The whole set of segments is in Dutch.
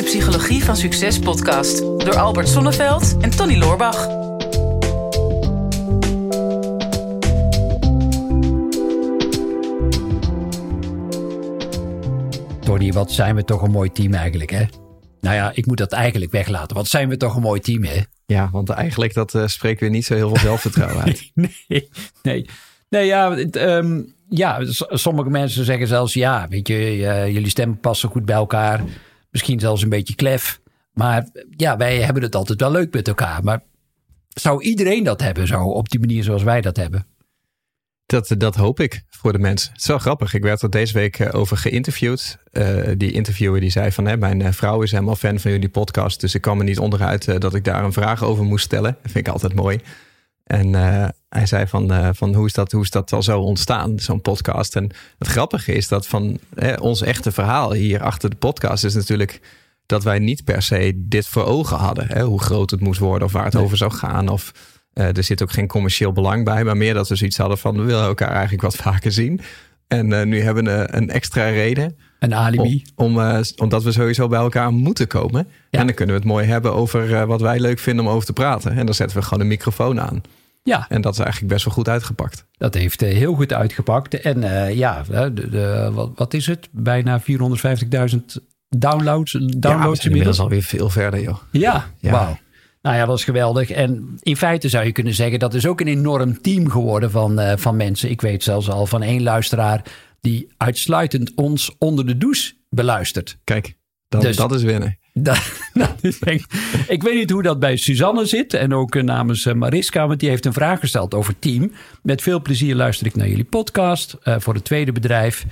de Psychologie van Succes podcast door Albert Sonneveld en Tony Loorbach. Tony, wat zijn we toch een mooi team eigenlijk, hè? Nou ja, ik moet dat eigenlijk weglaten. Wat zijn we toch een mooi team, hè? Ja, want eigenlijk dat uh, spreekt weer niet zo heel veel zelfvertrouwen uit. nee, nee. Nee, ja, het, ehm, ja, sommige mensen zeggen zelfs... ja, weet je, uh, jullie stemmen passen goed bij elkaar. Misschien zelfs een beetje klef. Maar ja, wij hebben het altijd wel leuk met elkaar. Maar zou iedereen dat hebben zo op die manier zoals wij dat hebben? Dat, dat hoop ik voor de mensen. Het is wel grappig. Ik werd er deze week eh, over geïnterviewd. Uh, die interviewer die zei van... Hè, mijn eh, vrouw is helemaal fan van jullie podcast. Dus ik kwam er niet onderuit dat ik daar een vraag over moest stellen. Dat vind ik altijd mooi. En hij zei van, van hoe, is dat, hoe is dat al zo ontstaan, zo'n podcast? En het grappige is dat van hè, ons echte verhaal hier achter de podcast... is natuurlijk dat wij niet per se dit voor ogen hadden. Hè, hoe groot het moest worden of waar het over zou gaan... of uh, er zit ook geen commercieel belang bij, maar meer dat we zoiets hadden van we willen elkaar eigenlijk wat vaker zien. En uh, nu hebben we een, extra reden. Een alibi. Om, om uh, omdat we sowieso bij elkaar moeten komen. Ja. En dan kunnen we het mooi hebben over wat wij leuk vinden om over te praten. En dan zetten we gewoon een microfoon aan. Ja. En dat is eigenlijk best wel goed uitgepakt. Dat heeft heel goed uitgepakt. En ja, de, de, wat, wat, is het? Bijna 450.000 downloads. downloads ja, inmiddels alweer veel verder, joh. Ja, ja. wauw. Nou ja, dat is geweldig. En in feite zou je kunnen zeggen dat is ook een enorm team geworden van, uh, van mensen. Ik weet zelfs al van één luisteraar die uitsluitend ons onder de douche beluistert. Kijk, dat, dus, dat is winnen. Ik, weet niet hoe dat bij Suzanne zit en ook uh, namens uh, Mariska, want die heeft een vraag gesteld over team. Met veel plezier luister ik naar jullie podcast voor het tweede bedrijf.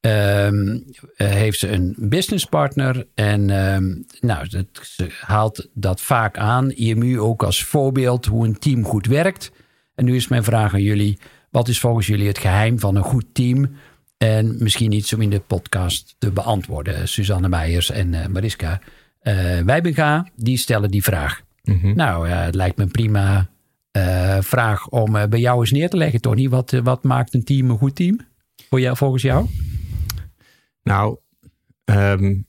Um, heeft ze een businesspartner. En um, nou, dat, ze haalt dat vaak aan. IMU ook als voorbeeld hoe een team goed werkt. En nu is mijn vraag aan jullie. Wat is volgens jullie het geheim van een goed team? En misschien iets om in de podcast te beantwoorden. Suzanne Meijers en Mariska uh, Wijbenga, die stellen die vraag. Mm -hmm. Nou, het lijkt me een prima vraag om bij jou eens neer te leggen, Tony. Wat, wat maakt een team een goed team? Voor jou, volgens jou? Nou, um,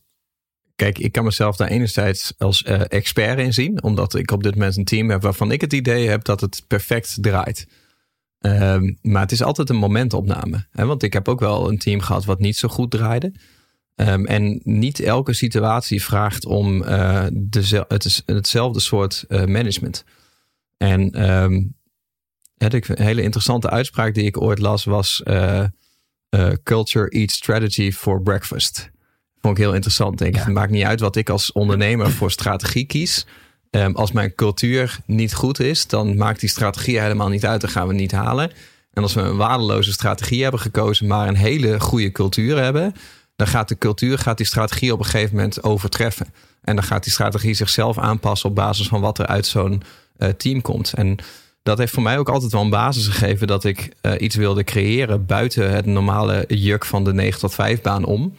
kijk, ik kan mezelf daar enerzijds als uh, expert in zien, omdat ik op dit moment een team heb waarvan ik het idee heb dat het perfect draait. Um, maar het is altijd een momentopname. Hè? Want ik heb ook wel een team gehad wat niet zo goed draaide. Um, en niet elke situatie vraagt om uh, de, het, hetzelfde soort uh, management. En um, een hele interessante uitspraak die ik ooit las was uh, Culture Eat Strategy for Breakfast. Vond ik heel interessant. Denk ik. Het maakt niet uit wat ik als ondernemer voor strategie kies. Um, als mijn cultuur niet goed is, dan maakt die strategie helemaal niet uit. Dan gaan we niet halen. En als we een waardeloze strategie hebben gekozen, maar een hele goede cultuur hebben, dan gaat de cultuur gaat die strategie op een gegeven moment overtreffen. En dan gaat die strategie zichzelf aanpassen op basis van wat er uit zo'n uh, team komt. En dat heeft voor mij ook altijd wel een basis gegeven dat ik uh, iets wilde creëren buiten het normale juk van de 9 tot 5 baan om.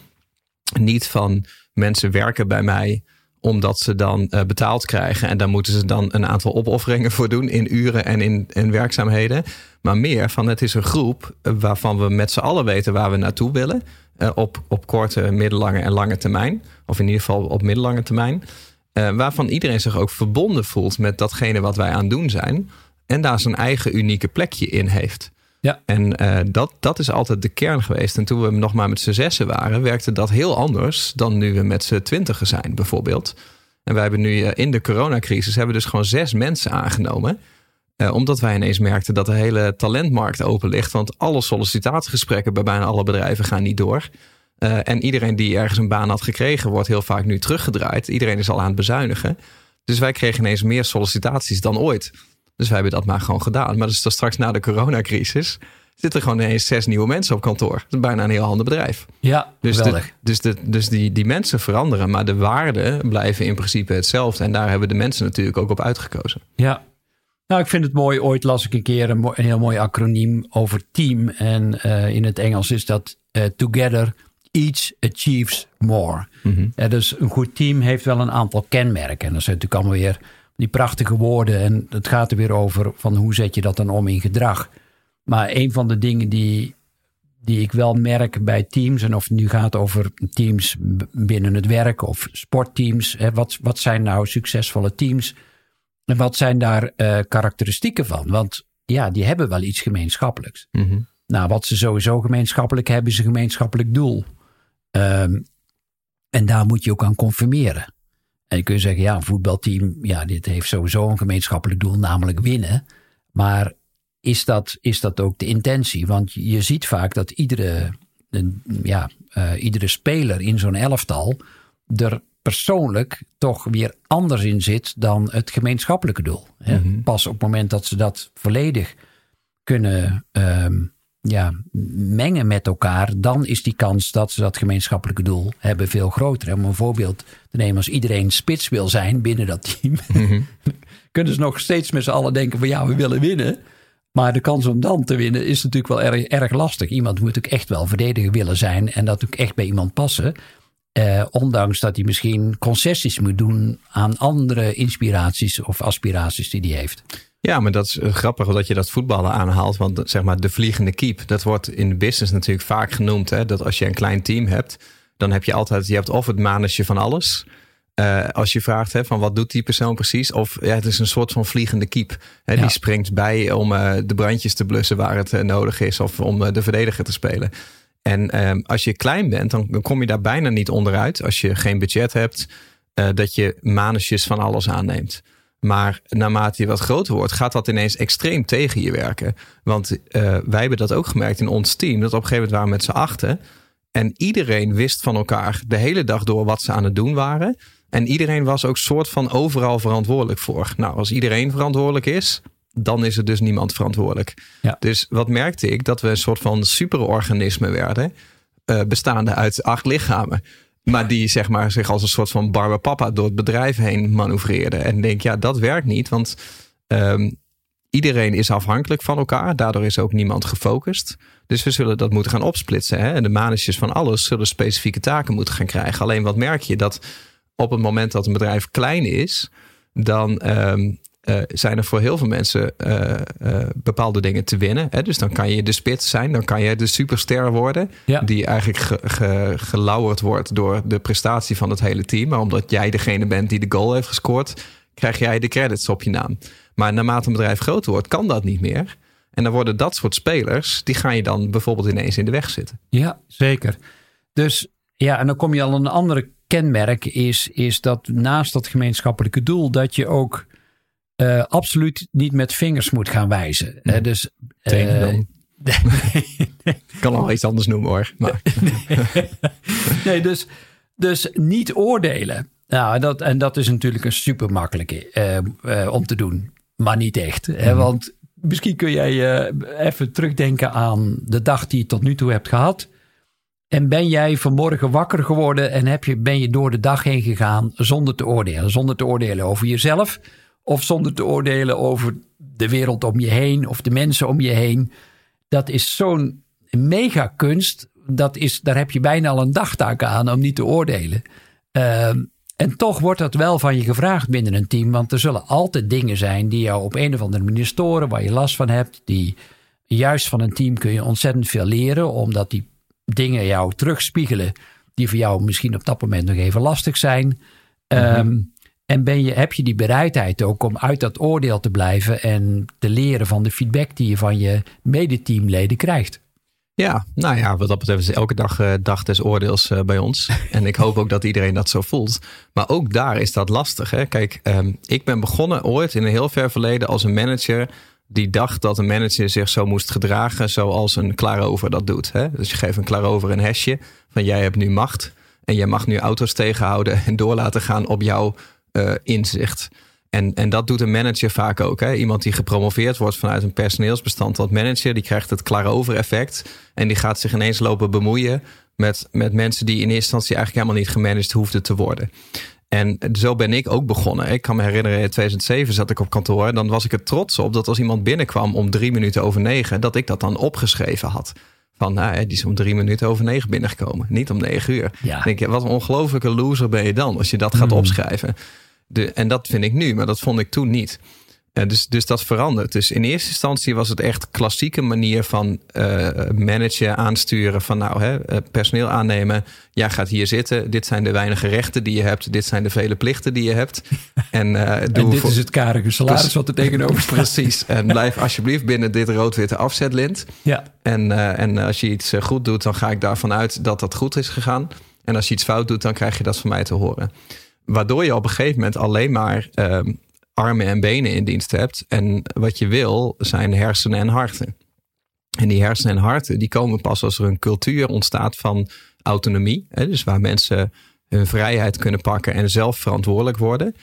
Niet van mensen werken bij mij omdat ze dan uh, betaald krijgen. En daar moeten ze dan een aantal opofferingen voor doen in uren en in, in werkzaamheden. Maar meer van het is een groep waarvan we met z'n allen weten waar we naartoe willen. Uh, op, op korte, middellange en lange termijn. Of in ieder geval op middellange termijn. Uh, waarvan iedereen zich ook verbonden voelt met datgene wat wij aan het doen zijn en daar zijn eigen unieke plekje in heeft. Ja. En uh, dat, dat is altijd de kern geweest. En toen we nog maar met z'n zessen waren, werkte dat heel anders dan nu we met z'n twintigen zijn, bijvoorbeeld. En wij hebben nu uh, in de coronacrisis hebben we dus gewoon zes mensen aangenomen. Uh, omdat wij ineens merkten dat de hele talentmarkt open ligt. Want alle sollicitatiegesprekken bij bijna alle bedrijven gaan niet door. en iedereen die ergens een baan had gekregen, wordt heel vaak nu teruggedraaid. Iedereen is al aan het bezuinigen. Dus wij kregen ineens meer sollicitaties dan ooit. Dus wij hebben dat maar gewoon gedaan. Maar dus straks na de coronacrisis zitten er gewoon ineens zes nieuwe mensen op kantoor. Dat is bijna een heel ander bedrijf. Ja, dus de, dus de, dus die, die mensen veranderen, maar de waarden blijven in principe hetzelfde. En daar hebben de mensen natuurlijk ook op uitgekozen. Ja. Nou, ik vind het mooi. Ooit las ik een keer een, een heel mooi acroniem over team. En uh, in het Engels is dat uh, Together each achieves more. Mm -hmm. dus een goed team heeft wel een aantal kenmerken. En dat zijn natuurlijk allemaal weer die prachtige woorden. En het gaat er weer over van hoe zet je dat dan om in gedrag. Maar een van de dingen die die ik wel merk bij teams. En of het nu gaat over teams binnen het werk of sportteams. Hè, wat, wat zijn nou succesvolle teams? En wat zijn daar uh, karakteristieken van? Want ja, die hebben wel iets gemeenschappelijks. Mm Nou, wat ze sowieso gemeenschappelijk hebben, is een gemeenschappelijk doel. Um, en daar moet je ook aan conformeren. En je kunt zeggen, ja, een voetbalteam, ja, dit heeft sowieso een gemeenschappelijk doel, namelijk winnen. Maar is dat, is dat ook de intentie? Want je ziet vaak dat iedere, ja, uh, iedere speler in zo'n elftal er persoonlijk toch weer anders in zit dan het gemeenschappelijke doel. Mm -hmm. Pas op het moment dat ze dat volledig kunnen um, ja, mengen met elkaar, dan is die kans dat ze dat gemeenschappelijke doel hebben veel groter. Om een voorbeeld te nemen, als iedereen spits wil zijn binnen dat team, mm -hmm. kunnen ze nog steeds met z'n allen denken van ja, we willen winnen. Maar de kans om dan te winnen is natuurlijk wel erg, erg lastig. Iemand moet ook echt wel verdediger willen zijn en dat ook echt bij iemand passen. Eh, ondanks dat hij misschien concessies moet doen aan andere inspiraties of aspiraties die hij heeft. Ja, maar dat is grappig dat je dat voetballen aanhaalt. Want zeg maar de vliegende keep, dat wordt in de business natuurlijk vaak genoemd. Hè? Dat als je een klein team hebt, dan heb je altijd, je hebt of het manusje van alles. Uh, als je vraagt hè, van wat doet die persoon precies. Of ja, het is een soort van vliegende keep. Hè, ja. Die springt bij om uh, de brandjes te blussen waar het uh, nodig is. Of om de verdediger te spelen. En ehm, als je klein bent, dan, kom je daar bijna niet onderuit. Als je geen budget hebt, dat je manusjes van alles aanneemt. Maar naarmate je wat groter wordt, gaat dat ineens extreem tegen je werken. Want uh, wij hebben dat ook gemerkt in ons team. Dat op een gegeven moment waren we met z'n achten. En iedereen wist van elkaar de hele dag door wat ze aan het doen waren. En iedereen was ook soort van overal verantwoordelijk voor. Nou, als iedereen verantwoordelijk is, dan is er dus niemand verantwoordelijk. Ja. Dus wat merkte ik? Dat we een soort van superorganisme werden. Uh, bestaande uit acht lichamen. Maar die zeg maar, zich als een soort van barbapapa door het bedrijf heen manoeuvreerde. En denk, ja, dat werkt niet. Want um, iedereen is afhankelijk van elkaar. Daardoor is ook niemand gefocust. Dus we zullen dat moeten gaan opsplitsen. Hè? En de managers van alles zullen specifieke taken moeten gaan krijgen. Alleen wat merk je? Dat op het moment dat een bedrijf klein is, dan um, uh, zijn er voor heel veel mensen uh, uh, bepaalde dingen te winnen. Hè? Dus dan kan je de spits zijn, dan kan je de superster worden. Ja. Die eigenlijk ge, ge, gelauwerd wordt door de prestatie van het hele team. Maar omdat jij degene bent die de goal heeft gescoord, krijg jij de credits op je naam. Maar naarmate een bedrijf groter wordt, kan dat niet meer. En dan worden dat soort spelers, die ga je dan bijvoorbeeld ineens in de weg zitten. Ja, zeker. Dus ja, en dan kom je al een andere kenmerk, is, is dat naast dat gemeenschappelijke doel, dat je ook uh, absoluut niet met vingers moet gaan wijzen. Uh, dus, uh, dan. Ik kan al iets anders noemen hoor. Maar. nee, nee, dus, dus niet oordelen. Nou, dat, en dat is natuurlijk een super makkelijke om te doen. Maar niet echt. Mm. Hè? Want misschien kun jij even terugdenken aan de dag die je tot nu toe hebt gehad. En ben jij vanmorgen wakker geworden en heb je, ben je door de dag heen gegaan zonder te oordelen? Zonder te oordelen over jezelf of zonder te oordelen over de wereld om je heen of de mensen om je heen. Dat is zo'n mega kunst. Dat is, daar heb je bijna al een dagtaak aan om niet te oordelen. Uh, en toch wordt dat wel van je gevraagd binnen een team. Want er zullen altijd dingen zijn die jou op een of andere manier storen, waar je last van hebt. Die, juist van een team kun je ontzettend veel leren, omdat die dingen jou terugspiegelen. Die voor jou misschien op dat moment nog even lastig zijn. Mm en ben je, heb je die bereidheid ook om uit dat oordeel te blijven en te leren van de feedback die je van je medeteamleden krijgt? Ja, nou ja, wat dat betreft is elke dag uh, dag des oordeels uh, bij ons. En ik hoop ook dat iedereen dat zo voelt. Maar ook daar is dat lastig. Hè? Kijk, um, ik ben begonnen ooit in een heel ver verleden als een manager die dacht dat een manager zich zo moest gedragen zoals een klaarover dat doet. Hè? Dus je geeft een klaarover een hesje van jij hebt nu macht en jij mag nu auto's tegenhouden en door laten gaan op jouw uh, inzicht. En, en dat doet een manager vaak ook. Hè? Iemand die gepromoveerd wordt vanuit een personeelsbestand tot manager, die krijgt het klaar-over effect. En die gaat zich ineens lopen bemoeien met, met mensen die in eerste instantie eigenlijk helemaal niet gemanaged hoefden te worden. En zo ben ik ook begonnen. Ik kan me herinneren, in 2007 zat ik op kantoor. Dan was ik er trots op dat als iemand binnenkwam om drie minuten over negen, dat ik dat dan opgeschreven had. Van, nou, die is om drie minuten over negen binnengekomen. Niet om negen uur. Ja. Dan denk je, wat een ongelofelijke loser ben je dan als je dat gaat Mm. opschrijven. De, en dat vind ik nu, maar dat vond ik toen niet. Ja, dus, dus dat verandert. Dus in eerste instantie was het echt klassieke manier van uh, managen, aansturen. Van nou, hè, eh, personeel aannemen. Jij gaat hier zitten. Dit zijn de weinige rechten die je hebt. Dit zijn de vele plichten die je hebt. En, uh, doe en dit is het karige salaris wat er tegenover staat. Precies. En blijf alsjeblieft binnen dit rood-witte afzetlint. Ja. En, uh, en als je iets goed doet, dan ga ik daarvan uit dat dat goed is gegaan. En als je iets fout doet, dan krijg je dat van mij te horen. Waardoor je op een gegeven moment alleen maar ehm, armen en benen in dienst hebt. En wat je wil zijn hersenen en harten. En die hersenen en harten die komen pas als er een cultuur ontstaat van autonomie. Hè, dus waar mensen hun vrijheid kunnen pakken en zelf verantwoordelijk worden.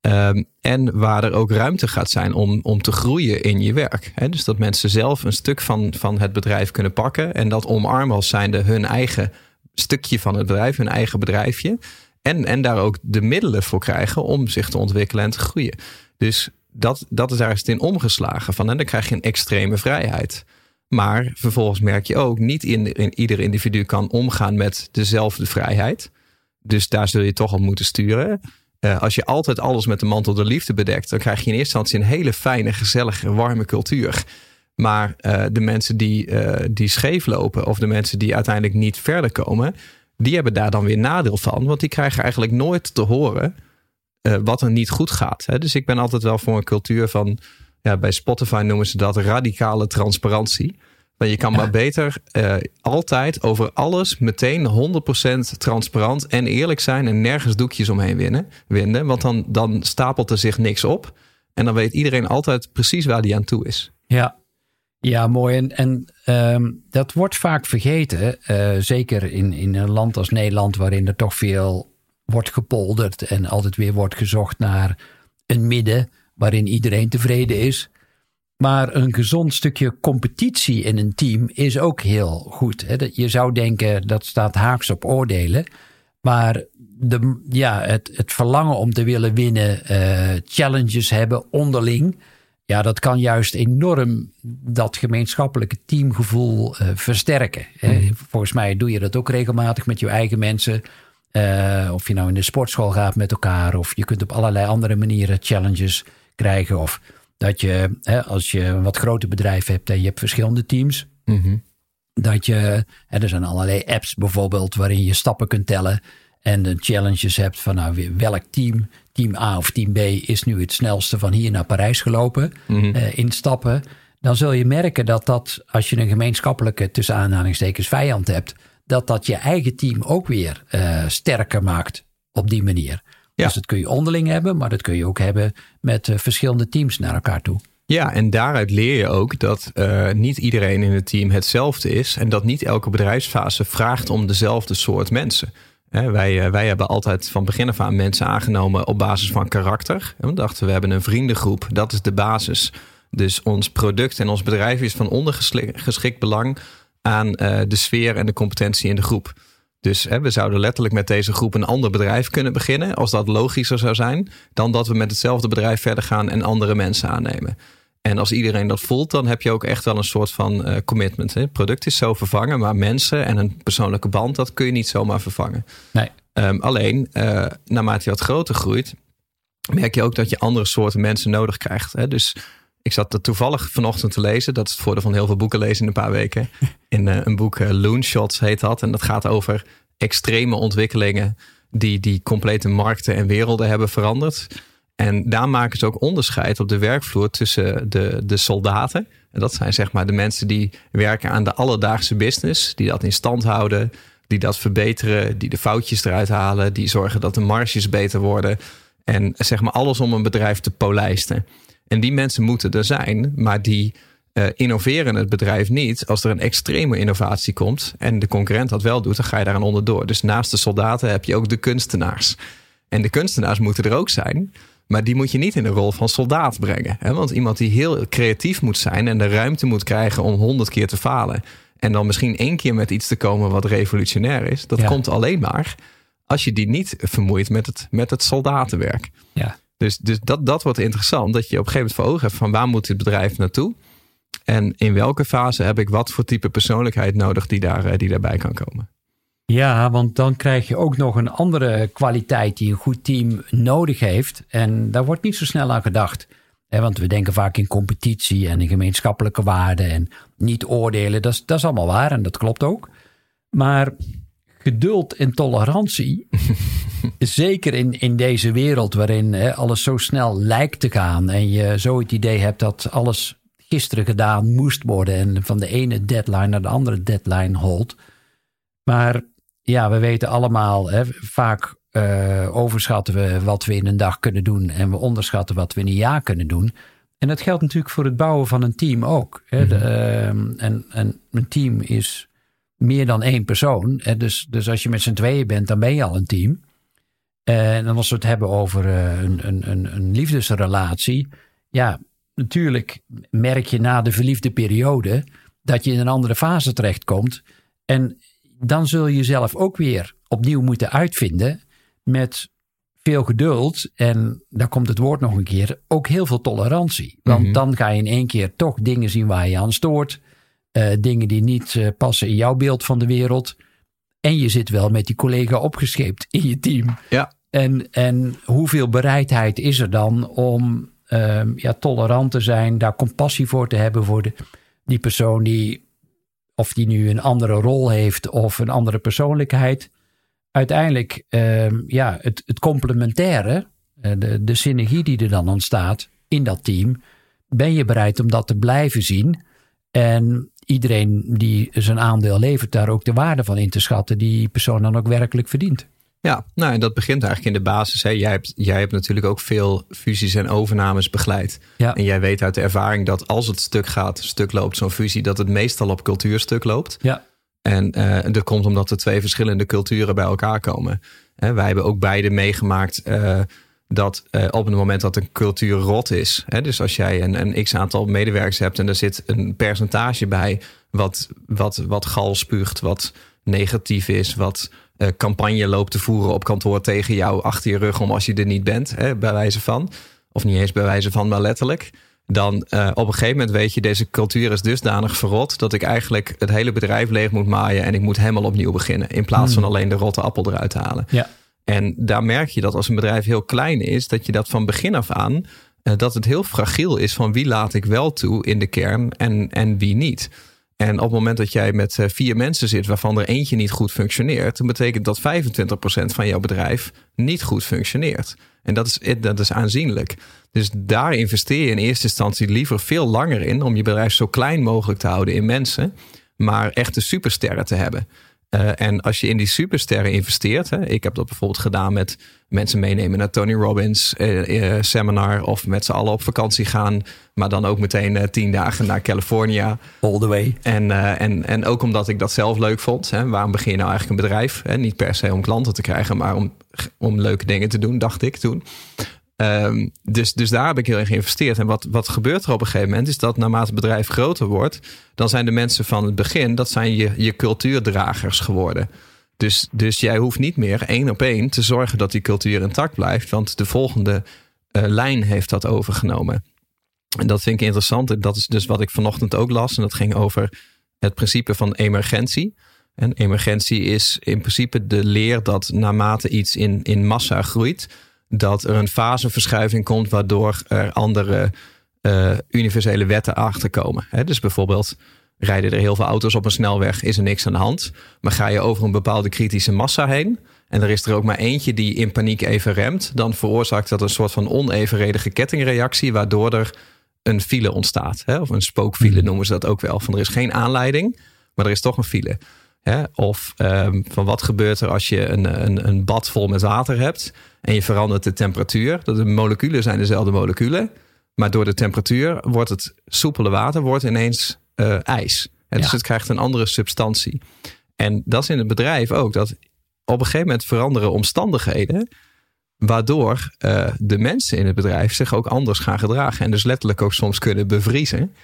Um, en waar er ook ruimte gaat zijn om, om te groeien in je werk. Dus dat mensen zelf een stuk van, van het bedrijf kunnen pakken. En dat omarmen als zijnde hun eigen stukje van het bedrijf, hun eigen bedrijfje. En, en daar ook de middelen voor krijgen om zich te ontwikkelen en te groeien. Dus dat, dat is ergens in omgeslagen van. En dan krijg je een extreme vrijheid. Maar vervolgens merk je ook, niet in, in, ieder individu kan omgaan met dezelfde vrijheid. Dus daar zul je toch op moeten sturen. Uh, als je altijd alles met de mantel der liefde bedekt, dan krijg je in eerste instantie een hele fijne, gezellige, warme cultuur. Maar uh, de mensen die, uh, die scheef lopen, of de mensen die uiteindelijk niet verder komen, die hebben daar dan weer nadeel van. Want die krijgen eigenlijk nooit te horen uh, wat er niet goed gaat. Hè? Dus ik ben altijd wel voor een cultuur van, ja, bij Spotify noemen ze dat radicale transparantie. Maar je kan maar beter uh, altijd over alles meteen 100% transparant en eerlijk zijn en nergens doekjes omheen winnen, winnen. Want dan, dan stapelt er zich niks op. En dan weet iedereen altijd precies waar die aan toe is. Ja, ja, mooi. En, um, dat wordt vaak vergeten. Uh, zeker in, in een land als Nederland, waarin er toch veel wordt gepolderd en altijd weer wordt gezocht naar een midden waarin iedereen tevreden is. Maar een gezond stukje competitie in een team is ook heel goed. Je zou denken dat staat haaks op oordelen. Maar de, ja, het, het verlangen om te willen winnen, uh, challenges hebben onderling. Ja, dat kan juist enorm dat gemeenschappelijke teamgevoel uh, versterken. Mm. Volgens mij doe je dat ook regelmatig met je eigen mensen. Uh, of je nou in de sportschool gaat met elkaar, of je kunt op allerlei andere manieren challenges krijgen. Of dat je, hè, als je een wat groter bedrijf hebt en je hebt verschillende teams, mm -hmm. dat je, hè, er zijn allerlei apps bijvoorbeeld waarin je stappen kunt tellen. En de challenges hebt van nou, welk team, team A of team B, is nu het snelste van hier naar Parijs gelopen mm -hmm. uh, in stappen. Dan zul je merken dat dat, als je een gemeenschappelijke tussen aanhalingstekens vijand hebt, dat dat je eigen team ook weer uh, sterker maakt op die manier. Ja. Dus dat kun je onderling hebben, maar dat kun je ook hebben met uh, verschillende teams naar elkaar toe. Ja, en daaruit leer je ook dat uh, niet iedereen in het team hetzelfde is. En dat niet elke bedrijfsfase vraagt om dezelfde soort mensen. Wij, wij hebben altijd van begin af aan mensen aangenomen op basis van karakter. We dachten, we hebben een vriendengroep, dat is de basis. Dus ons product en ons bedrijf is van ondergeschikt belang aan uh, de sfeer en de competentie in de groep. Dus hè, we zouden letterlijk met deze groep een ander bedrijf kunnen beginnen, als dat logischer zou zijn, dan dat we met hetzelfde bedrijf verder gaan en andere mensen aannemen. En als iedereen dat voelt, dan heb je ook echt wel een soort van uh, commitment. Hè? Het product is zo vervangen, maar mensen en een persoonlijke band, dat kun je niet zomaar vervangen. Nee. Um, alleen, uh, naarmate je wat groter groeit, merk je ook dat je andere soorten mensen nodig krijgt. Hè? Dus ik zat er toevallig vanochtend te lezen. Dat is het voordeel van heel veel boeken lezen in een paar weken. In uh, een boek Loonshots heet dat. En dat gaat over extreme ontwikkelingen die die complete markten en werelden hebben veranderd. En daar maken ze ook onderscheid op de werkvloer tussen de, de soldaten. En dat zijn zeg maar de mensen die werken aan de alledaagse business. Die dat in stand houden. Die dat verbeteren. Die de foutjes eruit halen. Die zorgen dat de marges beter worden. En zeg maar alles om een bedrijf te polijsten. En die mensen moeten er zijn, maar die uh, innoveren het bedrijf niet. Als er een extreme innovatie komt en de concurrent dat wel doet, dan ga je daar aan onderdoor. Dus naast de soldaten heb je ook de kunstenaars. En de kunstenaars moeten er ook zijn. Maar die moet je niet in de rol van soldaat brengen. Hè? Want iemand die heel creatief moet zijn en de ruimte moet krijgen om honderd keer te falen. En dan misschien één keer met iets te komen wat revolutionair is. Dat komt alleen maar als je die niet vermoeit met het, met het soldatenwerk. Ja. Dus, dus dat, dat wordt interessant. Dat je op een gegeven moment voor ogen hebt van waar moet dit bedrijf naartoe? En in welke fase heb ik wat voor type persoonlijkheid nodig die, daar, eh, die daarbij kan komen? Ja, want dan krijg je ook nog een andere kwaliteit die een goed team nodig heeft. En daar wordt niet zo snel aan gedacht. want we denken vaak in competitie en in gemeenschappelijke waarden en niet oordelen. Dat is, dat is allemaal waar en dat klopt ook. Maar geduld en tolerantie, zeker in, in deze wereld waarin alles zo snel lijkt te gaan en je zo het idee hebt dat alles gisteren gedaan moest worden en van de ene deadline naar de andere deadline holt. Maar ja, we weten allemaal, hè, vaak uh, overschatten we wat we in een dag kunnen doen en we onderschatten wat we in een jaar kunnen doen. En dat geldt natuurlijk voor het bouwen van een team ook. Hè. Mhm. De, uh, en, en een team is meer dan één persoon. Hè. Dus, dus als je met z'n tweeën bent, dan ben je al een team. En als we het hebben over uh, een, een, een, een liefdesrelatie. Ja, natuurlijk merk je na de verliefde periode dat je in een andere fase terechtkomt. En dan zul je jezelf ook weer opnieuw moeten uitvinden met veel geduld en daar komt het woord nog een keer, ook heel veel tolerantie. Want Mhm. dan ga je in één keer toch dingen zien waar je aan stoort. eh, dingen die niet eh, passen in jouw beeld van de wereld. En je zit wel met die collega opgescheept in je team. Ja. En, en hoeveel bereidheid is er dan om ehm, ja, tolerant te zijn, daar compassie voor te hebben voor de, die persoon die, of die nu een andere rol heeft of een andere persoonlijkheid. Uiteindelijk, ehm, ja, het, het complementaire, eh, de, de synergie die er dan ontstaat in dat team, ben je bereid om dat te blijven zien. En iedereen die zijn aandeel levert, daar ook de waarde van in te schatten, die die persoon dan ook werkelijk verdient. Ja, nou en dat begint eigenlijk in de basis. Hè. Jij, hebt, jij hebt natuurlijk ook veel fusies en overnames begeleid. Ja. En jij weet uit de ervaring dat als het stuk gaat, stuk loopt zo'n fusie, dat het meestal op cultuurstuk loopt. Ja, En eh, dat komt omdat er twee verschillende culturen bij elkaar komen. Hè, wij hebben ook beide meegemaakt eh, dat eh, op het moment dat een cultuur rot is. Hè, dus als jij een, een x aantal medewerkers hebt en er zit een percentage bij wat, wat, wat gal spuugt, wat negatief is, wat eh, campagne loopt te voeren op kantoor tegen jou achter je rug om als je er niet bent, hè, bij wijze van. Of niet eens bij wijze van, maar letterlijk. Dan eh, op een gegeven moment weet je, deze cultuur is dusdanig verrot dat ik eigenlijk het hele bedrijf leeg moet maaien en ik moet helemaal opnieuw beginnen. In plaats van alleen de rotte appel eruit te halen. ja, En daar merk je dat als een bedrijf heel klein is, dat je dat van begin af aan, eh, dat het heel fragiel is van wie laat ik wel toe in de kern en, en wie niet. En op het moment dat jij met eh, vier mensen zit waarvan er eentje niet goed functioneert, dan betekent dat 25% van jouw bedrijf niet goed functioneert. En dat is, eh, dat is aanzienlijk. Dus daar investeer je in eerste instantie liever veel langer in om je bedrijf zo klein mogelijk te houden in mensen, maar echte supersterren te hebben. Uh, en als je in die supersterren investeert, hè, ik heb dat bijvoorbeeld gedaan met mensen meenemen naar Tony Robbins uh, uh, seminar of met z'n allen op vakantie gaan, maar dan ook meteen tien dagen naar California. all the way. En, en, en ook omdat ik dat zelf leuk vond. Hè, waarom begin je nou eigenlijk een bedrijf? Hè? Niet per se om klanten te krijgen, maar om, om leuke dingen te doen, dacht ik toen. Um, dus, dus daar heb ik heel erg geïnvesteerd. En wat, wat gebeurt er op een gegeven moment is dat naarmate het bedrijf groter wordt, dan zijn de mensen van het begin, dat zijn je, je cultuurdragers geworden. Dus, dus jij hoeft niet meer één op één te zorgen dat die cultuur intact blijft, want de volgende uh, lijn heeft dat overgenomen. En dat vind ik interessant. En dat is dus wat ik vanochtend ook las. En dat ging over het principe van emergentie. En emergentie is in principe de leer dat naarmate iets in, in massa groeit, dat er een faseverschuiving komt waardoor er andere uh, universele wetten achterkomen. He, dus bijvoorbeeld rijden er heel veel auto's op een snelweg, is er niks aan de hand. Maar ga je over een bepaalde kritische massa heen en er is er ook maar eentje die in paniek even remt, dan veroorzaakt dat een soort van onevenredige kettingreactie, waardoor er een file ontstaat. Hè? Of een spookfile noemen ze dat ook wel. Van er is geen aanleiding, maar er is toch een file. Hè? Of um, van wat gebeurt er als je een, een, een bad vol met water hebt en je verandert de temperatuur. De moleculen zijn dezelfde moleculen, maar door de temperatuur wordt het soepele water wordt ineens uh, ijs. En dus het krijgt een andere substantie. En dat is in het bedrijf ook. Dat op een gegeven moment veranderen omstandigheden. Waardoor uh, de mensen in het bedrijf zich ook anders gaan gedragen. En dus letterlijk ook soms kunnen bevriezen.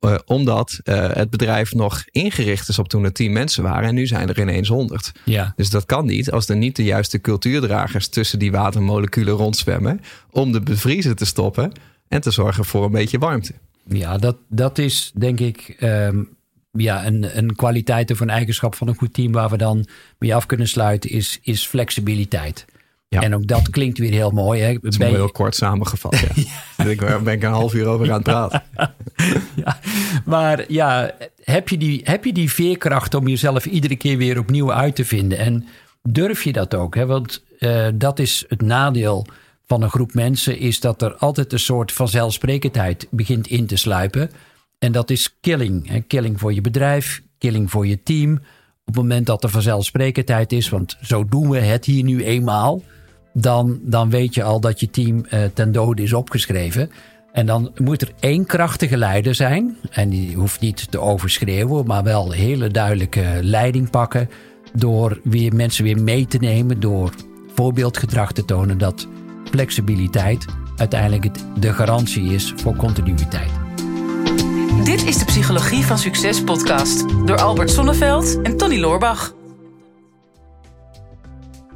Uh, omdat uh, het bedrijf nog ingericht is op toen er tien mensen waren. En nu zijn er ineens honderd. Ja. Dus dat kan niet als er niet de juiste cultuurdragers tussen die watermoleculen rondzwemmen. Om de bevriezen te stoppen en te zorgen voor een beetje warmte. Ja, dat, dat is denk ik um, ja, een, een kwaliteit of een eigenschap van een goed team waar we dan mee af kunnen sluiten, is, is flexibiliteit. Ja. En ook dat klinkt weer heel mooi. Hè? Het is heel kort samengevat. Ja. ik ben ik een half uur over aan het praten. ja, maar ja, heb je, die, heb je die veerkracht om jezelf iedere keer weer opnieuw uit te vinden? En durf je dat ook? Hè? Want uh, dat is het nadeel van een groep mensen, is dat er altijd een soort vanzelfsprekendheid begint in te sluipen. En dat is killing. Hè? Killing voor je bedrijf, killing voor je team. Op het moment dat er vanzelfsprekendheid is, want zo doen we het hier nu eenmaal dan, dan weet je al dat je team uh, ten dode is opgeschreven. En dan moet er één krachtige leider zijn. En die hoeft niet te overschreeuwen, maar wel hele duidelijke leiding pakken. Door weer mensen weer mee te nemen, door voorbeeldgedrag te tonen dat flexibiliteit uiteindelijk de garantie is voor continuïteit. Dit is de Psychologie van Succes podcast door Albert Sonneveld en Tony Loorbach.